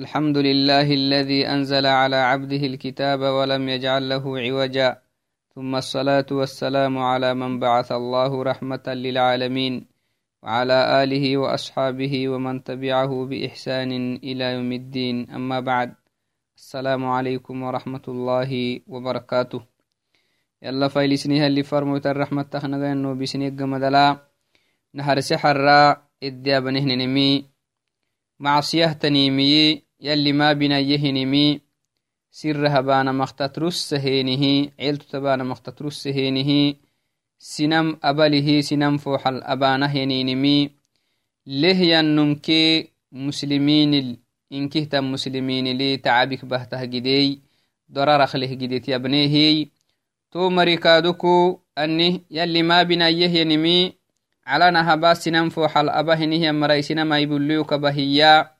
الحمد لله الذي أنزل على عبده الكتاب ولم يجعل له عوجا. ثم الصلاة والسلام على من بعث الله رحمة للعالمين وعلى آله وأصحابه ومن تبعه بإحسان إلى يوم الدين. أما بعد السلام عليكم ورحمة الله وبركاته. يلا فايلسنيها اللي فرموت الرحمة تخنغا إنه بسنيق مدلا نهر سحر إديا بنهننمي معصيه تنيمي يلي ما بنا يهنمي سر هبانا مختترس هينه عيلت تبانا مختترس هينه سنم أبله سنم فوحل أبانا هنينمي لهيا نمكي مسلمين إنكه تم مسلمين لي تعبك بهته جدي ضرر له جديت يبنيه تو مريكادوكو أني يلي ما بنا يهنمي على نهبا سنم فوحل أبهنه مرأي. سنم أيبوليوك بهيا.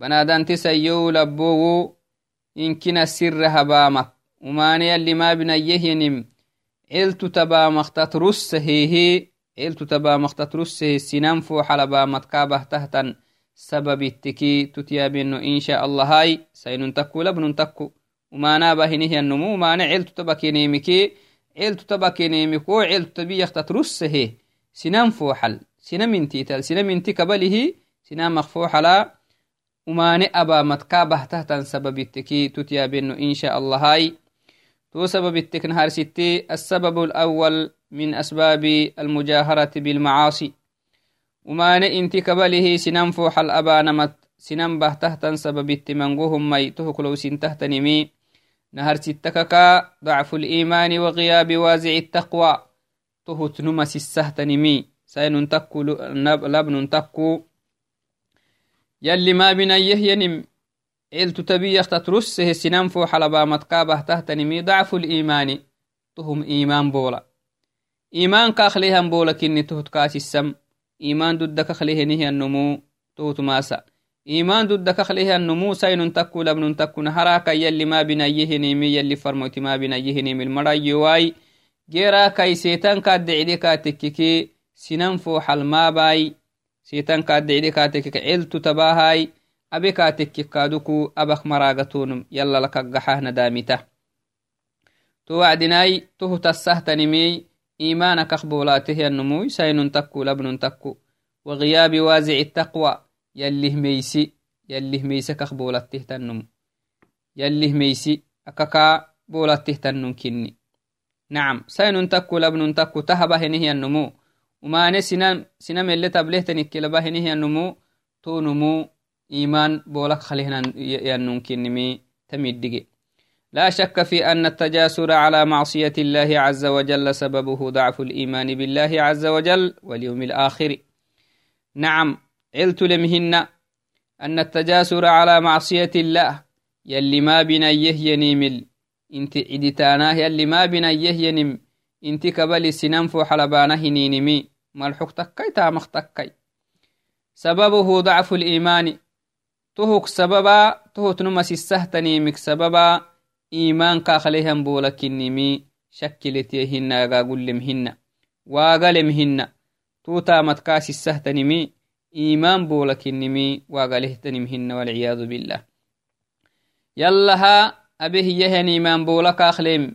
تنهتن دقالك هبره مركني ملي تسحسهتن آيوتتا كادوك يبنهننه قرآنك كسسنه أحراتو احتكاتككي إدي أبنان فندهننمي تهت سنن بهتهتنيمي banadanti sayyou labbowu inkina sirra habamak umane yalli ma binayyehinim ciltu tabamaktat russahehe ciltu tabamaktat russahe sinan foxalabamat kabahtahtan sababittiki tutyabino insha allahai sainun takku labnun takku umanabahinihiyannumu umane ciltu tabakenimiki ciltu tabakenimiko ciltu tabiyaktat russahe sinan foxal sinamintital sinaminti kabalihi sinamak foxala umane abamat kabahtahtan sababitteki tutyabeno insha allahai تو سبب التكنهار ستي السبب الأول من أسباب المجاهرة بالمعاصي. وما انت كبله سنم فوح الأبانمت سنم بهتهتن سبب التمنغوهم مي تهكلو سنتهتنمي نهر ستككا ضعف الإيمان وغياب وازع التقوى. تهت نمس السهتنمي سين تكو لبن تكو. يلي ما بنيه ينم. علت تبي تترسه سنان فو حلبا متقابه تهتنمي ضعف الإيمان. تهم إيمان بولا. إيمان كاخليها بولا كني تهت كاس السم. إيمان ضد كخليه نهي النمو. تهت ماسا. إيمان ضد كخليه النمو. سين تكو لبن تكو نهراك. يلي ما بنيه نيمي. يلي فرموت ما بنيه نيمي. المرأي واي جيرا كاي سيتان كاد دعيدي كاتككي. سنان فو حل ما باي. Sitan kaadicidi kaatekek ciltu tabahai abe kaatekkik kaaduku abak maragatunum yala lakaggaxah nadamita to wacdinai tohu tassahtanimey imanakak bolatehyanumuy sainun takku labnun takku wagiyaabi wazici taqwa yallih meysi yallih meyse kak bolattehtanum yallih meysi akaka bolattehtanum kinni nacam sainun takku labnun takku tahabahenihyannumu umane sinam ele tablehtanikkelabahinihiyannumu tonumu iman bolak khalihyanunkinimi tamidige لا شك في أن التجاسر على معصية الله عز وجل سببه ضعف الإيمان بالله عز وجل واليوم الآخر. نعم علت لمهن أن التجاسر على معصية الله يلي ما بنيه ينيمل. إنت عدتاناه يلي ما بنيه ينم inti kabali sinan fo xalabana hininimi malxuk takkai tamaq takkai sababuhu dacfu liimani tuhuk sababa tuhutnuma sisahtanimik sababa imankakalehan bolakinimi shakkiletiye hinna agagulem hinna waagalem hinna tutamat kaa sisahtanimi iman bolakinimi waagalehtanim hinna walciyadu billah yallaha abe hiyahan iman bolakaaklem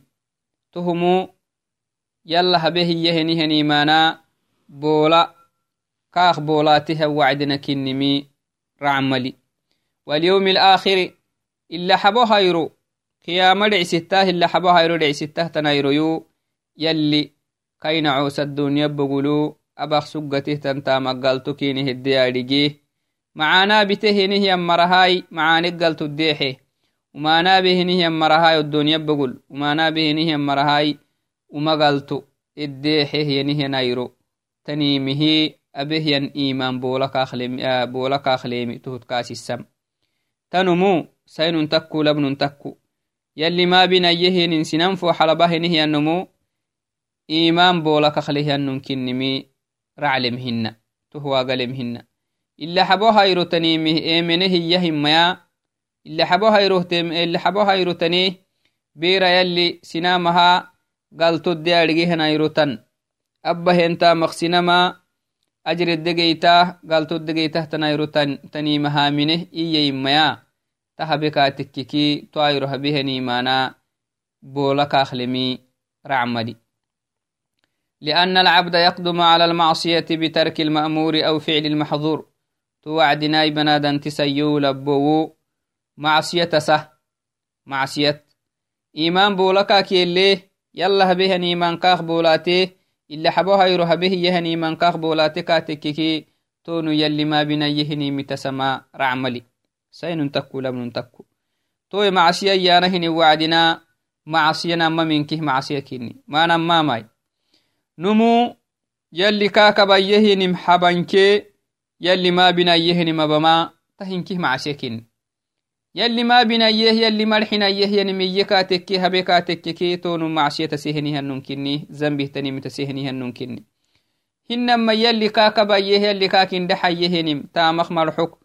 tuhumu yala habe hiyahenihenimaana boola kaak boolaatiha wacdina kinnimi racmali واليوم الآخر إلا حبو هيرو قيامة دعسته إلا حبو هيرو دعسته تنايرو يو. يلي كاين عوس الدنيا بقولو أبخ سقته تنتا مقالتو كينه الدياريجيه معانا بتهنه يمرهاي معاني قلتو الديحي ومانا بهنه يمرهاي الدنيا بقول. ومانا بهنه يمرهاي umagaltu iddeexehyenihyanayro tanimihi abehyan iman boolakaakleemi tuhut kaasisam tanumu saynun takku labnun takku yalli ma binayyehenin sinan fo xalabahinihyannomu iman bola kakhlihyannon kinnimi raclemhinna tohwaagalemhinna ila xabo hayrotanimih emene hiyya himmaya ila xabo xabo hayrotani bera yalli sinamaha galtodde adhigehanayrotan abba henta maqsinama ajreddegeyta galtoddegeytah tanayro tanimahamine iyeyimmaya ta habekatekkiki to ayro habehenimana bola kakhlemi racmadi لأن العبد يقدم على المعصية بترك المأمور أو فعل المحظور توعد ناي بنادن تسيو لبو معصية سه معصية إيمان بولكا كيلي يلا هبهن إيمان كاخ بولاتي إلا حبو هيرو هبه يهن إيمان كاخ بولاتي كاتككي تونو يلي ما بنا يهني متسما رعملي. سين تكو لمن تكو. توي معصية يانهن وعدنا معصية نما منكه معصية كيني ما نما ماي numu yalli kaakabayyehinim habanke yalli ma binayyehinim abama tahinkih macsekin yalli ma binayyeh yalli marxinayyeh yanimiyye kaatekke habe kaatekkeke tonu macsiyata sehenihannunkini zambihtanimita sehenihannunkini hinama yalli kaakabayyeh yalli kaakindhaxayyehenim taamak marxuk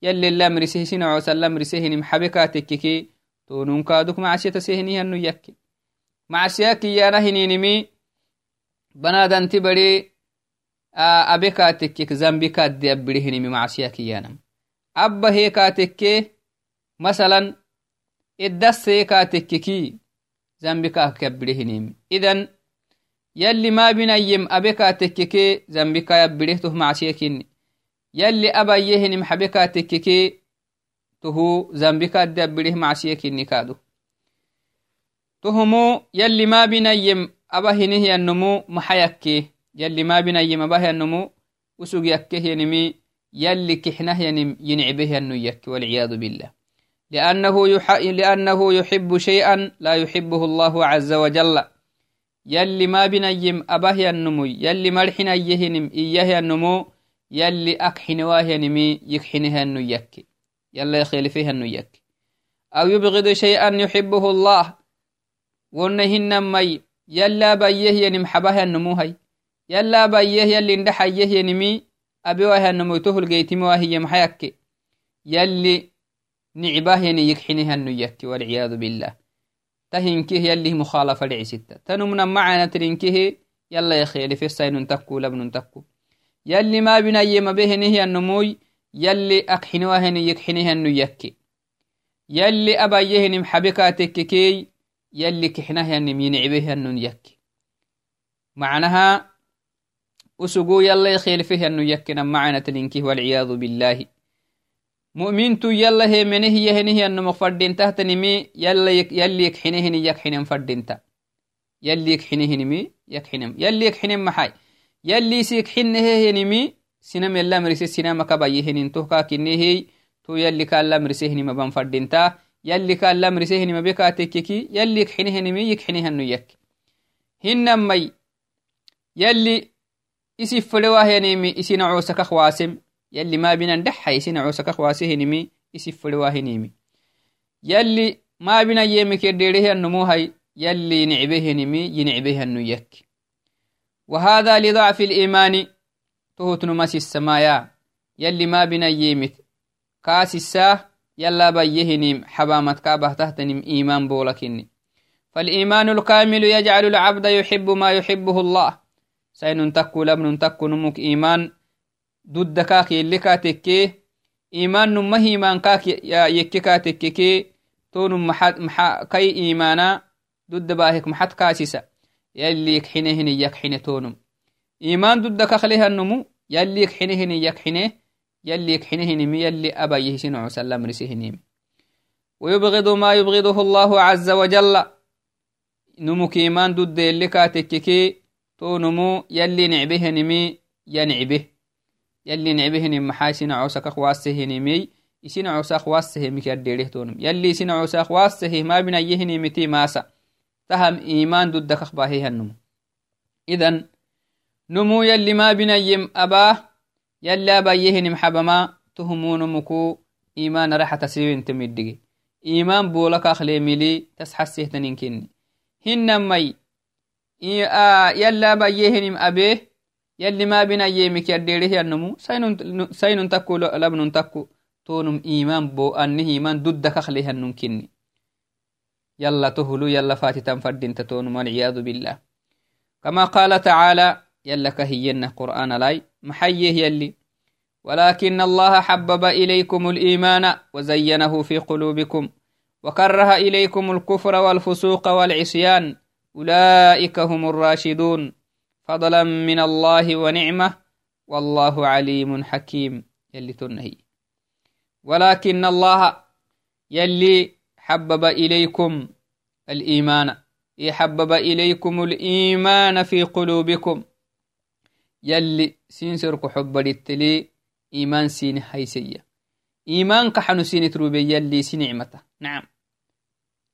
yalli lamriseh sinacosa lamrisehenim habe kaatekkeke tonun kaaduk macsiyata sehenihannu yakke macsiyakiyana hininimi banadanti bari abe katekkek zambi kadde abbirihinimi macsiya kiyanam abba he katekke masalan iddasse katekkeki zambi kaake abbirihinimi idan yalli mabinayyem abe katekkeke zambi kay abbirihtoh macsiyakinni yalli abayyehinim habe katekkeke tohu zambi kadde abbirih macsiyakinni kaadu tohumu yalli mabinayyem aba hinihyannumu maxayakke yalli mabinayyim abahyannumu usug yakkehyanimi يلي كحنه ينم ينعبه أنه يك والعياذ بالله لأنه, يح... لأنه يحب شيئا لا يحبه الله عز وجل. يلي ما بنيم أبه النمو يلي مرحنا يهنم إيه النمو يلي أكحن واهنم يكحنها النيك يلي خلفها النيك أو يبغض شيئا يحبه الله ونهن مي يلا بيه ينم حبه النمو هاي. يلا بيه يلي اندحيه ينمي أبي واهنم يتوه القيتم واهي يمحيك يلي tanumna macana tirinkihi yalla yakhelifesainun takku labnun takku yalli mabinayyemabehenihyanumuy yalli akxiniwahani yigxinihannu yakke yalli abayyehinim xabekaatekkekey يلي كحناه يعني مين عبيه أنه يك معناها أسقو يلا يخيل فيه أنه يكنا معنا تلينكه والعياذ بالله مؤمنتو يلا هي منه يهنه أنه مفردين تحت نمي يلا يك يلي يكحنه يكحنه فردين يلي يكحنه نمي يكحنه يلي يكحنه محاي. يلي سيكحنه هي نمي سينما يلا مرسي سينما كبايه ننتوه كاكنه هي تو يلي كالا مرسيه نما بنفردين يلي كان لمرسيه ما بكا تككي يلي يكحنه نمي يكحنه النيك هنمي يلي isi fulewahenimi isi nacosaka khwasem yalli mabinan dhaxa isi nacosaka khwasehenimi isi fulewahenimi yalli mabina yemikedherehiannumuhay يلي نعبهنمي ينعبهن يك وهذا لضعف الإيمان تهت نمس السمايا. يلي ما بنا يمت كاس الساه يلا بيهنم حبامت كابه تهتنم إيمان بولكني فالإيمان الكامل يجعل العبد يحب ما يحبه الله. سين تكو لبن تكو نمك إيمان ضد كاك اللي كاتكي إيمان نمه إيمان كاك يكي كاتكي تون محد محا كي إيمانا ضد باهك محد كاسسة يلي يكحنهن يكحن تونم إيمان ضد كخليها النمو يلي يكحنهن يكحنه يلي يكحنهنم يلي أبا يهسن عسلم رسهنم ويبغض ما يبغضه الله عز وجل نمو كيمان ضد اللي كاتككي تو نمو يلي نعبهنمي ينعبه يلي نعبهنم محاسن عوسك خواسهنمي isin cusa khwaasehemik yaddeerehtonum yalli isin cusa khwaaseheh ma binayehinimiti maasa taham iman duddakak bahehanum idan numu yalli ma binayem abaa يلا بايهن محبما تهمون مكو إيمان راحة سيوين تمدقي إيمان بولك أخلي ملي يلي ما بنا يمك يديره النمو سينون تكو لبن تكو تونم إيمان بو أنه إيمان ضدك أخليها النمكني يلا تهلو يلا فاتتا فردين تتونم والعياذ بالله كما قال تعالى يلا كهينا قرآن لاي محيه يلي ولكن الله حبب إليكم الإيمان وزينه في قلوبكم وكره إليكم الكفر والفسوق والعصيان أولئك هم الراشدون فضلا من الله ونعمة والله عليم حكيم. يلي تنهي. ولكن الله يلي حبب إليكم الإيمان. يحبب إليكم الإيمان في قلوبكم. يلي سينسرك حب للتلي إيمان سين حيسية. إيمان كحنو سين تروبي يلي سنعمته نعم.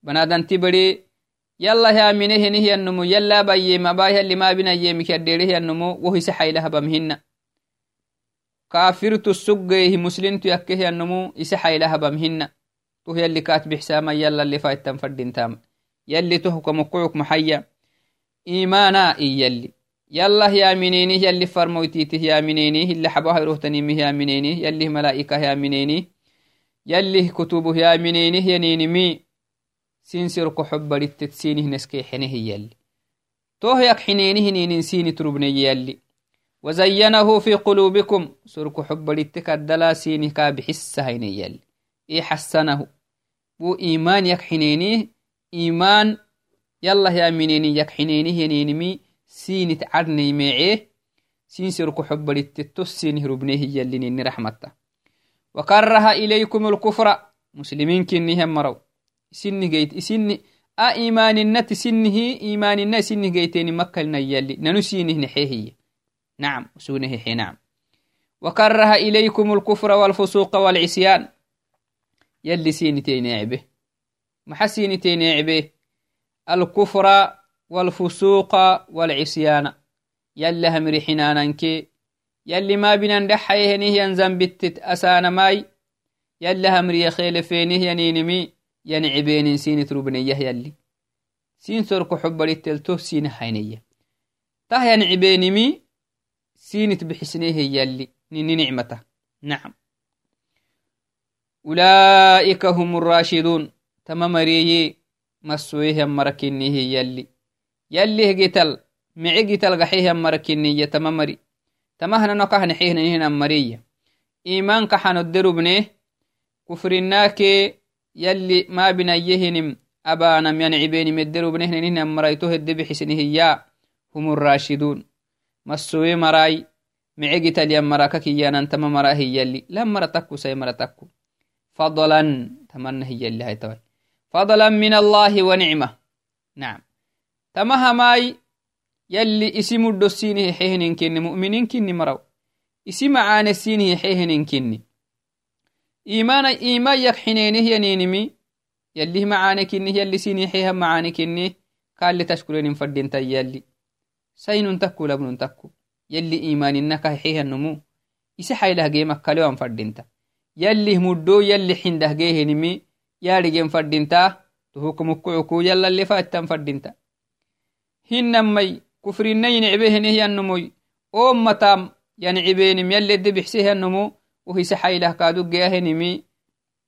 بنادن تبري يلا يا منه نهي النمو يلا بي ما باي اللي ما بنا يمك الديره النمو وهي سحي لها بمهن كافر تسقه مسلم تيكه النمو يسحي لها بمهن تو هي اللي كاتب حساما يلا اللي فايت تنفردين تام يلي تهكم قعك محيا إيمانا يلي يلا يا منيني يلي فرموتيته يا منيني اللي حبوها روحتني يا منيني يلي ملائكة يا منيني يلي كتبه يا منيني ينيني مي سينسرك حبرت سينه نسكي حنه يلي. توه يك حنينه نين سيني تربني يلي. وزينه في قلوبكم. سرك حبرت كدلا سينه كابحس هين يلي. إي حسنه. بو إيمان يك حنينه. إيمان يلا يا منيني يك حنينه ينينمي سيني تعرني معيه سين سرك حبرت تسينه ربنيه يلي نين رحمته. وكره إليكم الكفر. مسلمين كنهم مروا isinni geyt isinni a imaninati sinnihi imanina isinni geyteni makkalna yalli. Nanu nexehiye نعم سونه نعم وكره إليكم الكفر والفسوق والعصيان يلي سينتين عبه محسينتين عبه الكفر والفسوق والعصيان يلي همري حنانك يلي ما بنا ندحيه نهيا زنبتت أسان ماي يلي همري خيل فينه ينينمي يعني yani cibenin sini trubneyah yalli sin sorko xobadhitelto sina haynaya tah yani cibenimi sinit bixisnehe yalli nini nicmata. Nacam ulaa'ika hum rashiduun tama mareye masoyehan marakinihe yalli yallih gital. Mici gital gaxehan marakiniya tama mari. Tamahnanokahnaxehnaninhan mariya imankaxano derubneh kufrinakee يلي ما بنيهنم أبانم ينعبين مدرو بنهنن مريته الدب حسنه يا هم الراشدون. مسوي مراي. معقت اليم مراكك يانا انتما مراه يلي. لم مرتكو سي مرتكو فضلا. تمنى هي اللي هاي توي فضلا من الله ونعمة. نعم. تمها ماي. يلي إسم الدسينه حيهن كني مؤمنين كني مرو إسم عانسينه حيهن كني. إيمان إيمان يك حنينه ينينمي يلي معانك إنه يلي سيني حيها معانك إنه قال لي تشكرين فردين يلي سين تكو لبن تكو. يلي إيمان إنك حيها النمو إسي حيله جيمك كاليوان فردينتا يلي مدو يلي حنده جيه نمي يالي جيم فردينتا تهوكم الكعكو يلا اللي فاتن فردينتا هنمي كفرين ينعبه نهي النمو أمتام ينعبين يلي دي بحسيه النمو وهيس حيله كادو جاهنمي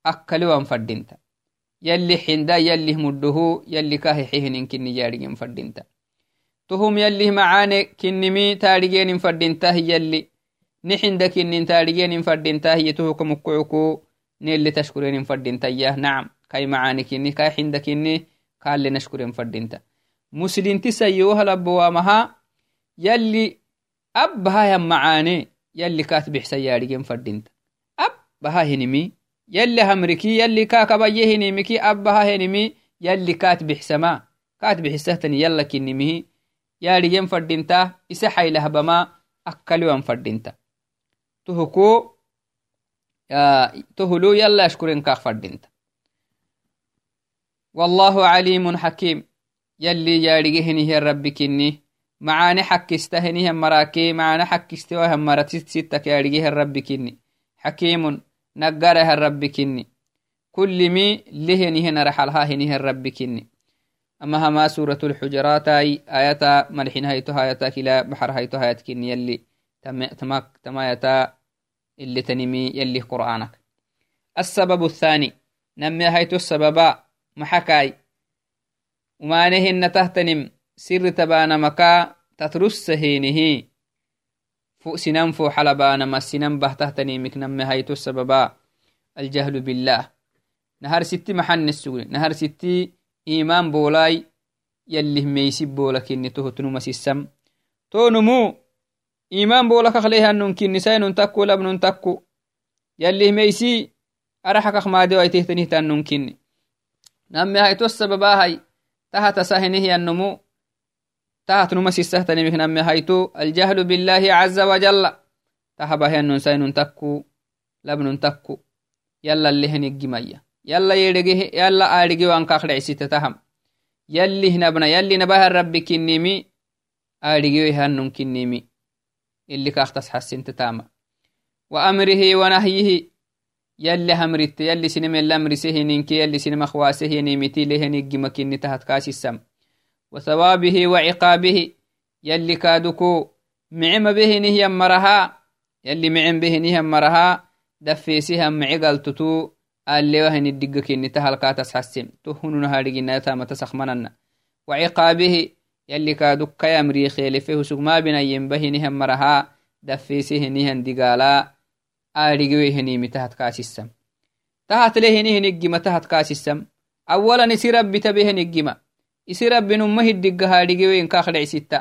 أكلوا فردينتا. يلي حندا يلي مده يلي كاه حيهن كني جارجين فردينتا. تهم يلي معاني كنمي تارجين فردينتا يلي نحندا كنن تارجين فردينتا هي تهكم الكعكو نيلي تشكرين فردينتا. ياه نعم كاي معاني كني كاي حندا كني قال لي نشكرين فردينتا. مسلمتي سيوها لبوامها يلي أبها يا معاني حسياريين فردينت. أب بها هنمي. يلي همركي يلي كاكبا يهنمكي أب بها هنمي. يلي كاتب حسما. كاتب حسهتني يلا كنمي. ياريين فردينتا. إسحي لهبما أكلوا فردينتا. تهكو تهلو. يلا أشكرين كاك فردينتا. والله عليم حكيم. يلي ياريهني هي ربي كني. معاني حكستهني هم مراكي معاني حكستوها هم مرتست ستك يارجيه الرب كني. حكيم نقره الرب كني. كل مي لهنه نرحلها هنه الرب كني. أما هما سورة الحجرات أي آياتا ملحين هايتو هايتا كلا بحر هايتو هايت كني يلي تماك تمايتا اللي تنمي يلي قرآنك. السبب الثاني نمي هايتو السببا محكاي. وما نهن تهتنم. سر تبان مكا تترس هينه. فو سنم فو حلبان ما سنم بهتهتني مكنم هايتو السببا الجهل بالله. نهار ستي محن السوري نهار ستي إيمان بولاي يلي ميسي بولك إني تهتنو مسيسم. تو نمو إيمان بولك خليها ننكي نساين تكو لبن تكو يلي تحت نمسيسهتني مكنم نمي هايتو. الجهل بالله عز وجل. تهبه النساين تكو لبن تكو. يلا اللي هنجي مية. يلا يرجه يلا أرجي وان كخر عسيت تهم يلي نبنا يلي نبه الرب كنيمي. أرجي وهنن كنيمي. اللي كاختص حسن تتاما وأمره ونهيه. يلي همرت يلي سينما الأمر سهنينك يلي سينما خواسه نيمتي لهنجي مكني تحت كاس السم. وثوابه وعقابه يلي كادوكو معم به نهي مرها يلي معم به نهي مرها دفيسها معقل تتو alewahin digga kinita halkatas hasim to hununahadiginayatama tasakmanana waciqaabihi yalli kaadukkai amriikheelefe husugmaabinayembahinihan marahaa dafeesehinihan digaalaa aadhigewehenimitahat kaasisam tahatlehinihinigima tahat kaasisam awalan isi rabbitabehenigima isi rabbinumma hiddigga haadhigewein kaakdhecisitta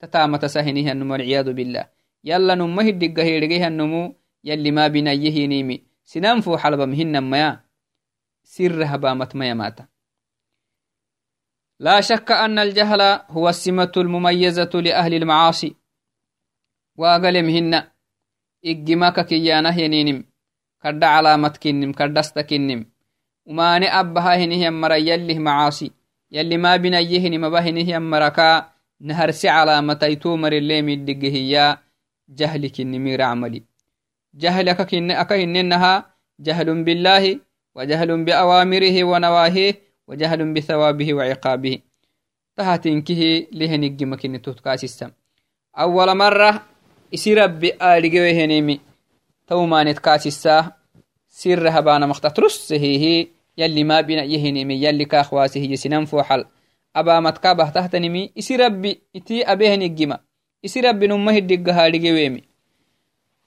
tataamatasa-hinihanum walciyadu billah yalla numma hiddigga heedhegehannumu yalli maabinayehinimi sinan fo حلبمهنميا سرها بامت ميا ماتا لا شك أن الجهل هو السمة المميزة لأهل المعاصي واقلمهن إجماك كيانه ينينم كرد علامة كنم كردست كنم وماني أبها هنه مرا يلي معاصي يلي ما بنيه ما بهنه مركا نهرسي علامة يتومر اللي مدقه جهل كنمير عملي. جهلك أكهننها جهل بالله وجهل بأوامره ونواهيه وجهل بثوابه وعقابه. تهاتنكه لهنج مكين تتكاسسم أول مرة هنيمي تومانت كاسسا سر هبانا مختترس هي يلي ما بنا يهنيمي يلي كاخواسه يسنن فوحل أبا متكابه تهتنمي إسي ربي إتي أبيه نجما إسي ربي نمه الدقها لقويمي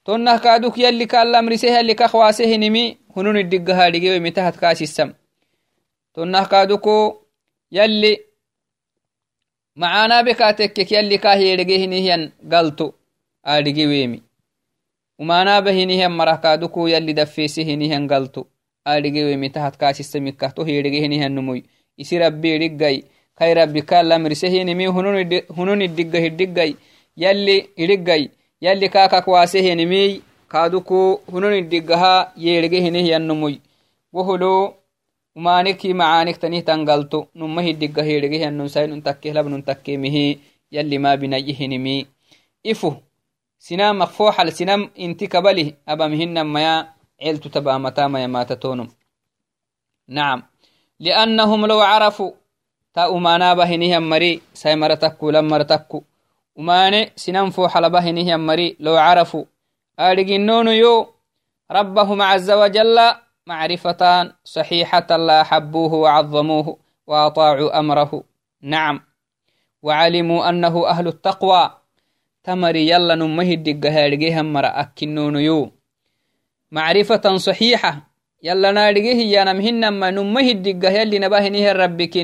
tonnah kaaduk yalli kaallamrise yalli kakwasehinimi hunun iddiggahaadhigewe mitahat kaasissam tonnah kaaduko yalli macaanaa bekaatekkek yalli kaa heedhegehinihiyan galto aadhigeweemi umaanaaba hinihiyan marah kaaduko yalli daffeese hinihiyan galto aadhigeweemi tahat kaasissamikah to heedhegehinihiyan numuy isi rabbi idhiggay kai rabbi kaallamrise hinimi hunun iddigga hidhiggay yalli idhiggay yalli kakak wasehenimiy kaaduku hunun iddigaha yeedhegehinehyanumuy woholo umaniki macaanik tanih tangalto numa hiddiga heedhegehiyanun sainun takke labnun takkemihi yalli mabinayihinimi ifu sinamak foxal sinam inti kabalih abamihinamaya celtu tabaamatamaya matatonum nacam liannahum low carafu ta umanaba hinihiyan mari sai mara takku lam mara takku وماني سنان فو حلبه نهي مري لو عرفوا. آرقنون يو ربهم عز وجل معرفة صحيحة لا حبوه وعظموه وأطاعوا أمره. نعم. وعلموا أنه أهل التقوى. تمري يلا نمه الدقها مرأ أكنون يو. معرفة صحيحة يلا نارجيه يا نمهن ما نمه الدقها يلي نباه نهي ربك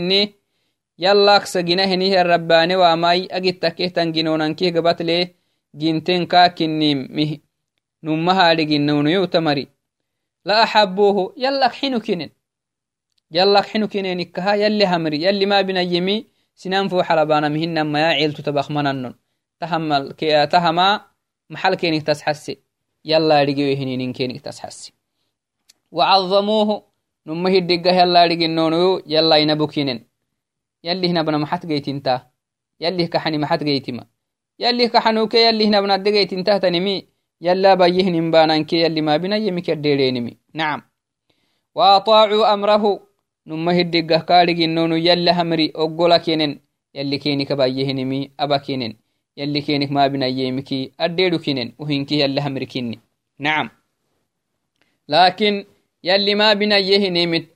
yallak saginahinihe rabbaane waamai agitakehtan ginonankih gabatle ginten kakinimih numahadhiginaunuyotamari la axabuuhu yallak xinukinen yallak xinukinenikaha yalli hamri yalli mabinayemi sinan fo xalabanamihinamaya ciltu tabakmananon tahama maxalkenik tasxase yalladhigeyohinininkenik tasxase wacadamuuhu numa hidhigah yalladhiginonuyo yallainabukinen yalih nabna maxat geytinta yalih kaxani maxat geytima yalih kaxanuke yalih nabnadde geytintahtanimi yala bayihnin bananke yali mabinayemi kedderenimi nacam أمره نما هدقه كارجنون يلا همري أقول كينن يلي كينك بايهنمي أبا كينن يلي كينك ما بنا يمكي أديرو كينن وهنكي يلا همري كيني. نعم. لكن يلي ما بنا يهنمت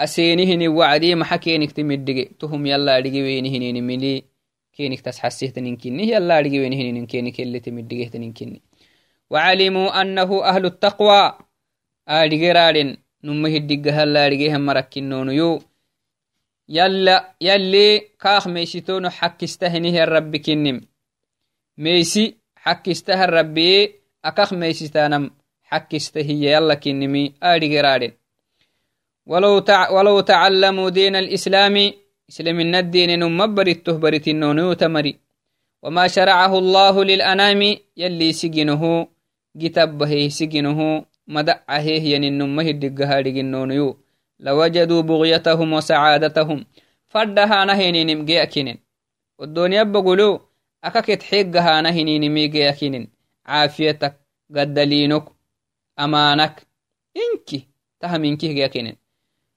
أسينهن وعدي ما حكينك تمدق تهم يلا أدقي وينهن ملي كينك تسحسيه تنكني يلا أدقي وينهن كينك اللي تمدقه تنكني وعلموا أنه أهل التقوى. أدقي رارن نمه الدقه هلا أدقي هم مركنون يلا يلي كاخ ميشتون حكستهنه الرب كنم ميسي حكسته الربي أكاخ ميشتانم حكستهي يلا كنمي أدقي رارن ولو, تع... ولو تعلموا دين الإسلام إسلام الدين نمبرته برتنونو تمري. وما شرعه الله للأنام يلي سجنه كتابه سجنه مدعه ينن مهد الجهاد لوجدوا بغيتهم نهينين مجيأكين عافيتك قدلينك أمانك. إنك تهمينك جيأكين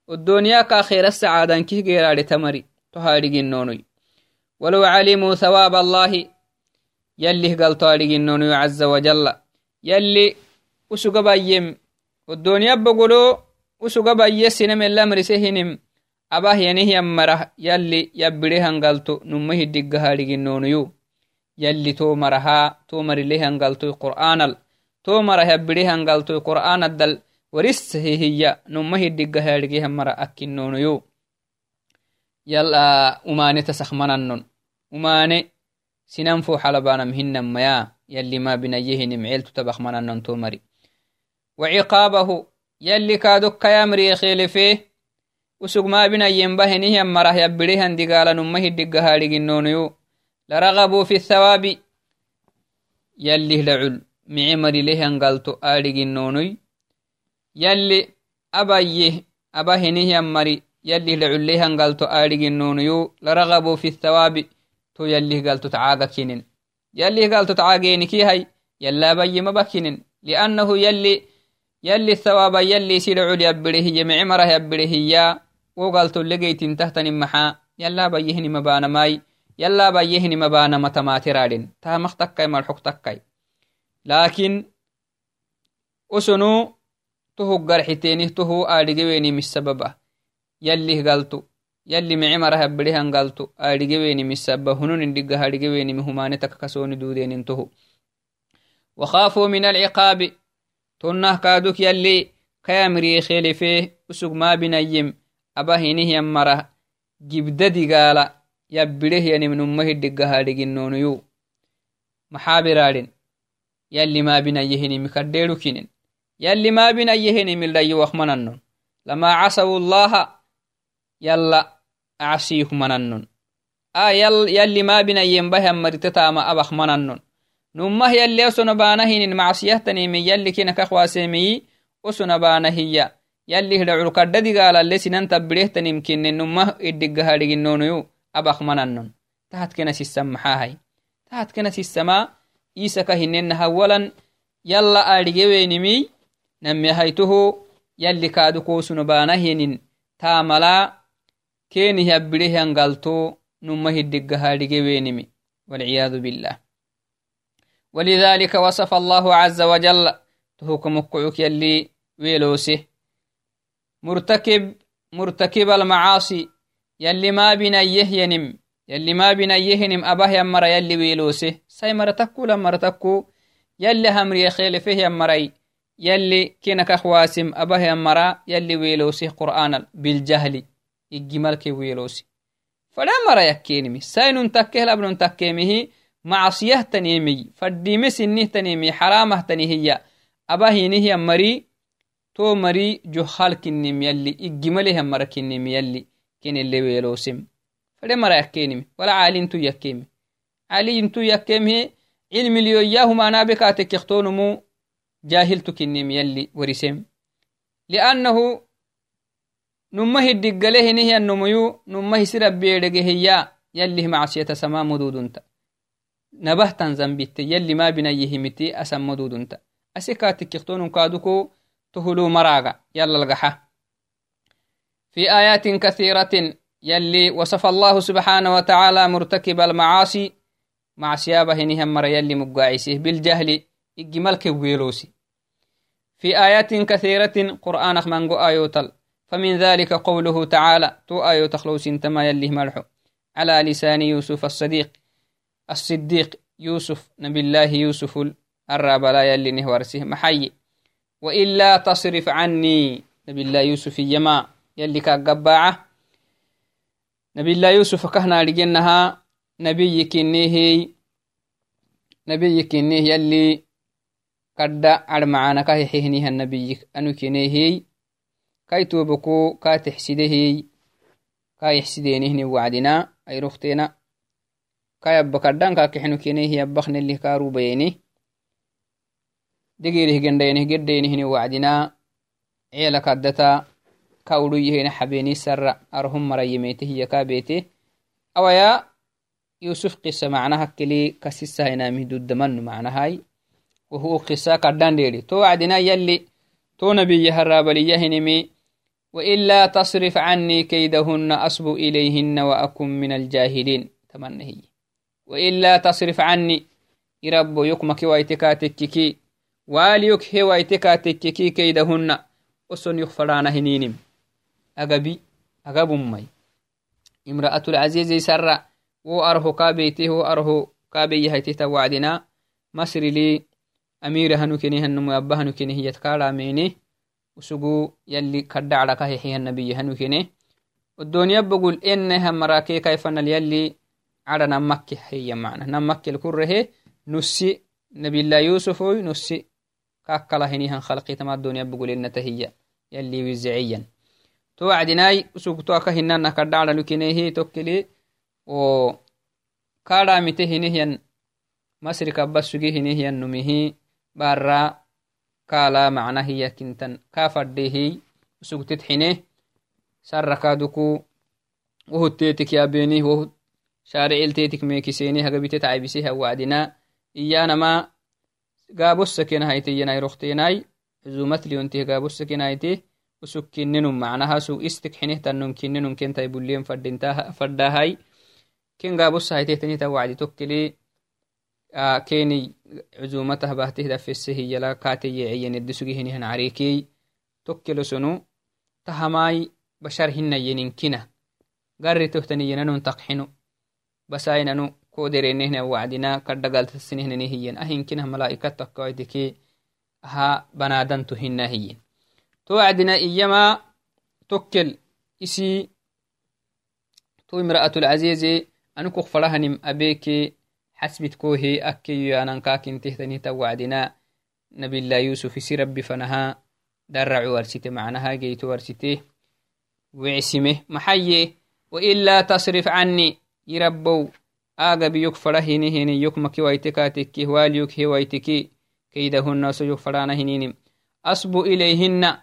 والدنيا كأخير السعادة كيه غير تمري. تهارجنوني ولو علموا ثواب الله يلي قال طارجنوني عز وجل. يلي وسوق بايم والدنيا بقولوا وسوق باي سنم الأمر سهنم أباه ينهي أمره. يلي يبريها قالتو نمه الدق هارجنونيو يلي تو مرها تو مر ليه قالتو قرآن تو مره يبريها قالتو قرآن الدل warissahe hiya noma hiddigahaadhigehamara akkinnonoyo yala umane tasakmananon umane sinan fo xalabanam hinamaya yalli ma binayehinim ceeltu tabakmananon to mari وعقابه يلي كادوك يامري خيلفه usug maabinayenbahenihyan marah yabbirehan digala numma hiddigahaadhiginnonoyo laragabuu fi thawaabi yallih lacul mice marilehan galto aadhiginnonoy yalli abayye aba henihiyan mari yallih lacullehan galto aadhiginnonuyu laragabo fi thawaabi to yallih galto tacaaga kinin yallih galto tacaageenikihay yallabayye mabakinin liannahu yalli yalli thawaaba yalli sidacul yabbirehiyye mice marah yabbirehiyya wo galto legeytin tahtanin maxa yallabayyehinima baanamai yallabayyehinima baanama tamaatiraadhin tahamaq takkai malxok takkai laakin usunu toho garxitenih toho aadhigeweenimisababa yallih galtu yalli mici marah abbedehan galtu aadhigeweenimisaba hunun indhiga haadhigewenimi humanetaka kasoni duudenin toho وخافوا من العقاب تنه كادوك يلي كامري خلفه أسوق ما بنيم أبا هنه يمره جبدة دقالة يبره يعني من الدقها دقنونيو محابرارين يلي ما بنيهني مكديرو كنين يلي ما بين أيهن من لي وخمنن لما عصوا الله يلا أعسيه منن آه يل يلي ما بين أيهم بهم مرتتا ما أبخ منن نمه يلي أسن بانهن معصيه تنيمي يلي كنا كخواسيمي أسن بانهي. يلي هدعو كرددي قال اللي سنن تبريه تنيمكن نمه إدقها سيسمحاهي تحت كنا سيسما إيسا هنن هولا. يلا أرجوينمي nami haytuhu yalli kaadu kosuno baanahinin taamala keenih abbirehian galto numa hiddigahaadhige weenimi والعياذ بالله. ولذلك وصف الله عز وجل. تهكمكعك يلي ويلوسه مرتكب مرتكب المعاصي. يلي ما بنا يهينم يلي ما بنا يهنم أباه يمر يلي ويلوسه. سي مرتكو لمرتكو يلي همر يخيل فيه يمري يلي كينك أخواسم أبه أمرا يلي ويلوسي قرآن بالجهل إجمال كي ويلوسي فلا مرأ يكينمي. ساين تكيه لابن تكيمه معصيه تنيمي فديمي سنه تنيمي حرامه تنيهي أبه نهي مري تو مري جهال كنم يلي إجماله أمرا كنم يلي. كين اللي ويلوسم فلا مرا يكينمي ولا عالين تو يكيمي عالين تو يكيمه علم اليوياه ما نابكاتك يختونمو جاهلت كنيم يلي ورسم لأنه نمه الدقاله نهي النميو نمه سر بيرجه هي يلي معصية سما مدودنت نبهتن زنبت يلي ما بنا يهمتي في آيات كثيرة يلي وصف الله سبحانه وتعالى مرتكب المعاصي مع سيابه نهم مر يلي مقاعسيه بالجهل إجمال كويلوسي في آيات كثيرة قرآن من آيوتل فمن ذلك قوله تعالى تو آيو تخلوس تما يلي ملحو. على لسان يوسف الصديق الصديق يوسف نبي الله يوسف الراب لا يلي نهورسه محي وإلا تصرف عني نبي الله يوسف يما. يلي كقباعة نبي الله يوسف كهنا لجنها نبي كنيه نبي كنيه يلي kadda armacana ka hexehnihan nabiyik anu kenehey kai toboko ka texsidehey ka yexsidenihni wacdina ayroktena kayabba kaddan ka kexenu kenehi yabbaknelih karubayeni degerih gendayenih geddenihni wacdina ceela kaddata ka uduyehena xabeni sarra arhum marayemetehiya ka bete awaya yusuf qisa macnaha keli kasisahinaamih duddamanu macnahai وهو قصة قدان ديري. تو عدنا يلي تو نبي هرابليهنمي وإلا تصرف عني كيدهن أصب إليهن وأكن من الجاهلين. تمنى هي. وإلا تصرف عني يرب يكمك ويتكاتككي واليك هي ويتكاتككي كيدهن. أسن يغفران هنينم أغبي أغب أمي امرأة العزيز سر وأره كابيته وأره كابي هيته توعدنا مصر لي amira hanu keni hannumu abba hanu kene hiyat kaadhamene usugu yalli kaddacdaka hexihannabiye hanu kene odoniya bogul eneha marake kaifanal yalli cada namakke heya mana namakkel kurrehe nussi nabilah yusufoy nussi kakkala henihan khalqitama adoniya bogul enata hiya yalli wiziciyan to wacdinai usug to aka hinana kaddacdanu kenehi tokkeli o kaadhamite hinihiyan masrika abba sugi hinihiyan numihi bara kala macna hiya kintan ka faddehi usugtit xine sarakaduku wohuttetik yabenih woh shaariciltetik meekiseni hagabitet caibise hawacdina iyanama gaabossakenahayteyanairokteenai zumatliontih gaabossakenaite usug kinninum macnaha sug istik xineh tannom kinninum kentai bulien faddahay ken gaabosahaytehtanitan wacdi tokkele keni cuzumata bahtihda fesehiyala kateyeceyenedisugihinihan carekey tokkelosonu tahamai bashar hinayeninkina garitohtaniyenanun taqxinu basainanu koderenehna wacdina kadhagaltasinehnanehiyen ahinkinah malaikat takkawaiteke aha banadantu hinahiyen to wacdina iyama tokkel isi to imra'atulcazize anukok farahanim abeke حسبت كوهي أكي أنا كاكين تهتني توعدنا. نبي الله يوسف سي ربي فنها. درع ورسته معناها جيت ورسته وعسمه محيي. وإلا تصرف عني. يربو آغا بيوك فرهيني هيني يوك مكي ويتكاتك واليوك هي ويتكي كيدهن سيوك فرانا هنينم أصب إليهن.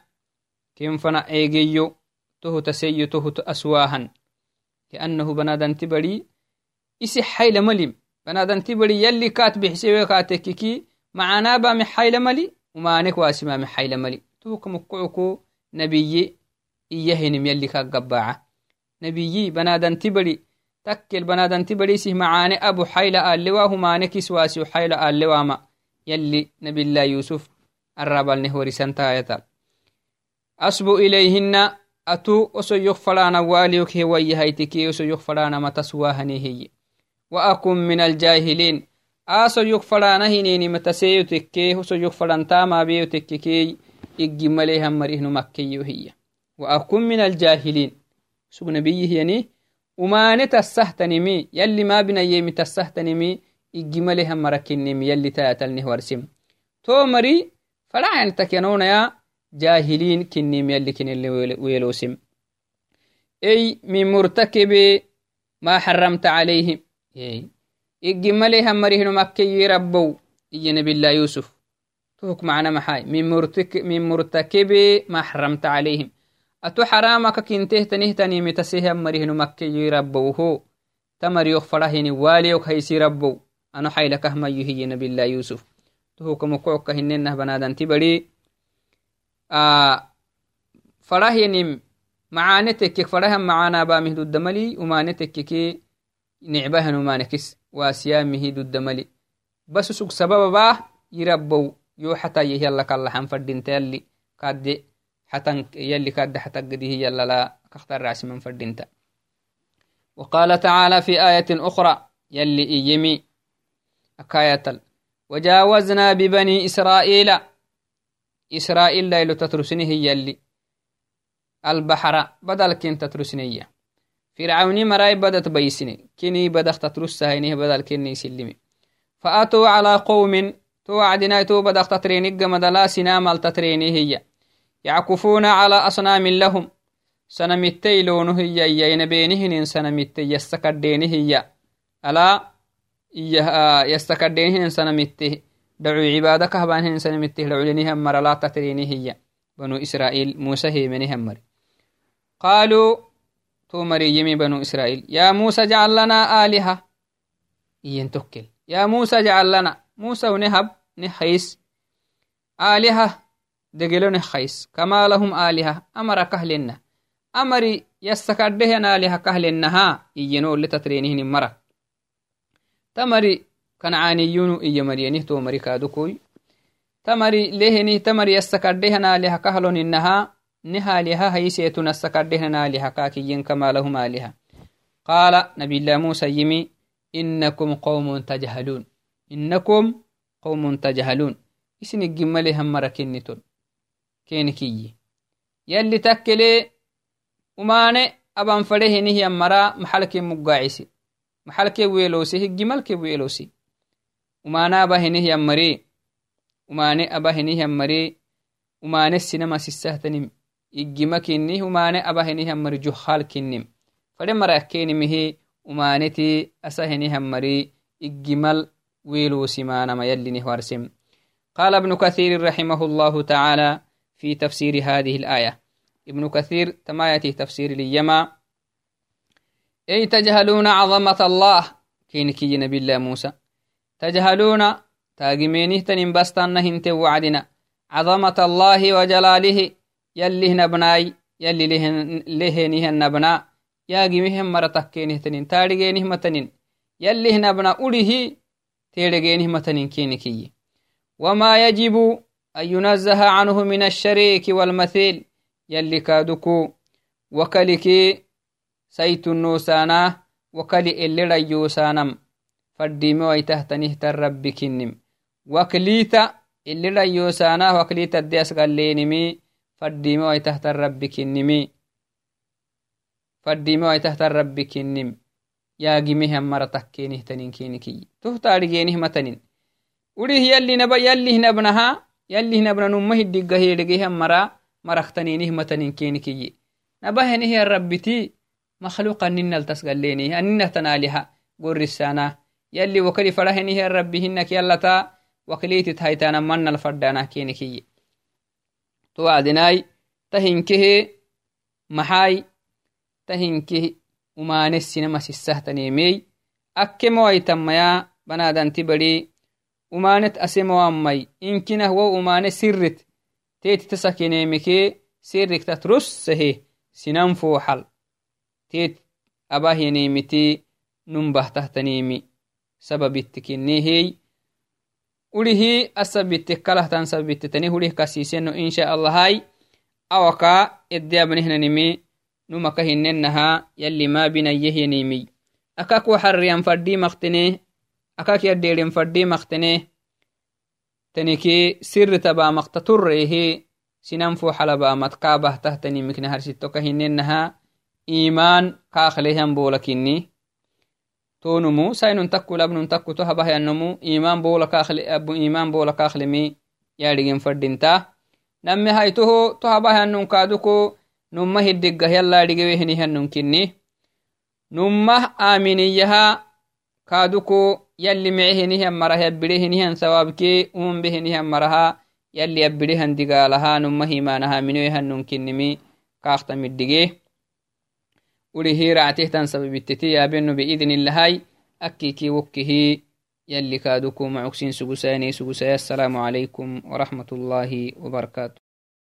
كم فنا إيجيو تهو تسيو تهو أسواهن لأنه بنادن تبري إسي حيل ملم banadanti bari yalli kaat bixsewe kaatekiki macanaba mexayla mali umanek wasima mexayla mali tuka mukucuku nabiyi iyahinim yalli ka gabaca nabiyi banadanti bari takkel banadanti barisih macane abu xayla alewa humanekis wasiu xayla alewama yalli nabilah yusuf arabalneh warisantayatal asbu ilayhinna atu oso yok fadhana waliyok hewayahaytiki oso yok fadhana matas wahanehiye وأكن من الجاهلين. آسو يك فلانا هنيني متسيو تكي هسو يك فلانتا ما بيو تككي إجي مليها مريهن مكي هي. وأكن من الجاهلين. سوق نبيه يعني وما نتسهتنمي يلي ما بنا يمي تسهتنمي إجي مليها مركنمي يلي تاتلني يعني جاهلين كنيم يلي كن اللي ويلوسم أي من مرتكب ما حرمت عليهم igimale hamarihno makkeyi rabbow iya nabilah yusuf tuhuk macna maxay min murtakibi ma xaramta calayhim ato xaramaka kintehtanihtanimi taseh hamarihno makkeyi rabbowho tamariyok farahini waliyok haysi rabbow ano xaylakahmayo hiye nabilah yusuf tuhuka mokocoka hinenah banadanti bari farahinim معاني تكك فرها معانا بامه ضد ملي وماني تكك نعبها ومانكس واسيامه ضد ملي بس سوق سبب باه يربو يو حتى الله كالله حنفردين تالي كاد حتى يلي كاد حتى قديه يلا لا كختار راسي من فردينتا وقال تعالى في آية أخرى يلي إيمي أكاية وجاوزنا ببني إسرائيل إسرائيل ليلو تترسنه يلي. البحر بدل كن تترسنية فرعوني مراي بدت بيسني كني بدخ تترسها هينه بدل كني سلمي فأتوا على قوم توعدنا تو بدخ تتريني. مدلا سنامل تتريني هي. يعكفون على أصنام لهم. سنمتي لونه هي. يين بينهن سنمتي. يستكدينه هي. ألا يستكدينهن سنمتي. دعو عبادك هبانهن سنمتي دعو لنهم مر لا تترينه هي. بنو إسرائيل موسى هي منهم مر. قالوا تو مريم بنو إسرائيل يا موسى جعل لنا آلهة. ينتكل يا موسى جعل لنا. موسى ونهب نحيس. آلهة دقلو نحيس. كما لهم آلهة أمر كهلنا أمري يستكدهنا آلهة كهلنها إينو لتترينهن مرة. تمري كنعانيون إيا مرينه تو مري كادوكوي تمري لهني تمري يستكدهنا آلهة كهلون إنها نها لها هيسيتنا استكدهنا آلهة كاكيين كما لهم آلهة قال نبي الله موسى يمي إنكم قوم تجهلون. إنكم قوم تجهلون. إسن الجمالي هم مركنتون كينكي يلي تكلي وماني محلك ويلوسي هجمالك ويلوسي ومانا أبهنه يمري وماني أبهنه يمري وماني السينما سيسهتنم إجمكني وماني أبهنه يمري جحال كنم فلما رأكيني مهي umaaneti asahini hammari iggimal wiiluusimaanama yallinih warsim قال ابن كثير رحمه الله تعالى في تفسير هذه الآية ابن كثير تمايته تفسير ليما أي تجهلون عظمة الله كينكي نبي الله موسى تجهلون تاقمينه تنبستان هنت وعدنا. عظمة الله وجلاله يلي نبناي يلي لهنه النبنا yaagimihen mara takkenihtanin taadhigeenihmatanin yallihnabna udihi teedhegeenihmatanin kinikiyi وما يجب أن ينزه عنه من الشريك والمثيل يلي كادوكو وكلكي سيت النوسانا وكلي اللي ريوسانم فديم ويتهتنه تربي كنم. وكليتا اللي لا يوسانا وكليتا ديس قال لي نمي فديم ويتهت الرب كنمي. فديم ويتهت الرب كنم. يا جميه مرتك كينه تنين كينكي تهتار جينه متنين وري هي اللي نبا يلي هنا ابنها يلي هنا ابن امه الدقة هي دقه مرا مرختنين همتنين كينكي نبا هني هي ربتي مخلوقا ننل تسقليني اننا تنالها قول galeeni aninahtanaliha gorrisana yalli wakali farahenihian rabbihinak yallata wakliitit haitana mannal faddanah kinikiyi to adinai tahinkehe maxai tahinki umanessinama sissahtanemey akkemoaitamaya banadanti badi umanet asemoammai inkinah wo umane sirrit teeti tasakenemike sirriktat russehe sinan fooxal teet abahinemiti numbahtahtanemi sababittikinnehey urihi asabitte kalahtan sababitte hurih kasiseno insha allahai awaka eddeabnehnanimi numaka hinenaha yalli ma binayyehinimi akak waxarriyan faddi maktene akak yadderen faddi maktene taniki sirri tabamakta turrehe sinan foxalabamat kaabahtahtani harsittoka hinenaha iman kaaklehan bolakini tonumu sainun takku labnun takku to habahyannomu iman bola iman bola kaaklemi yadhigen faddinta namme haytoho to habahyannun kaaduko numma hiddigah yalladhigewehinihanun kinni nummah aminiyaha kaaduko yalli mecehinihan maraha yabbidehinihan sawabke umbehinihan maraha yalli yabbidehan digaalaha numma himanaha minoyehannun kinnimi kaaktamiddige urihi ractehtan sababitteti yaabeno biidnillahai akkiki wokkihi يلي كادوكو معكسين سجساني سجسايا السلام عليكم ورحمة الله وبركاته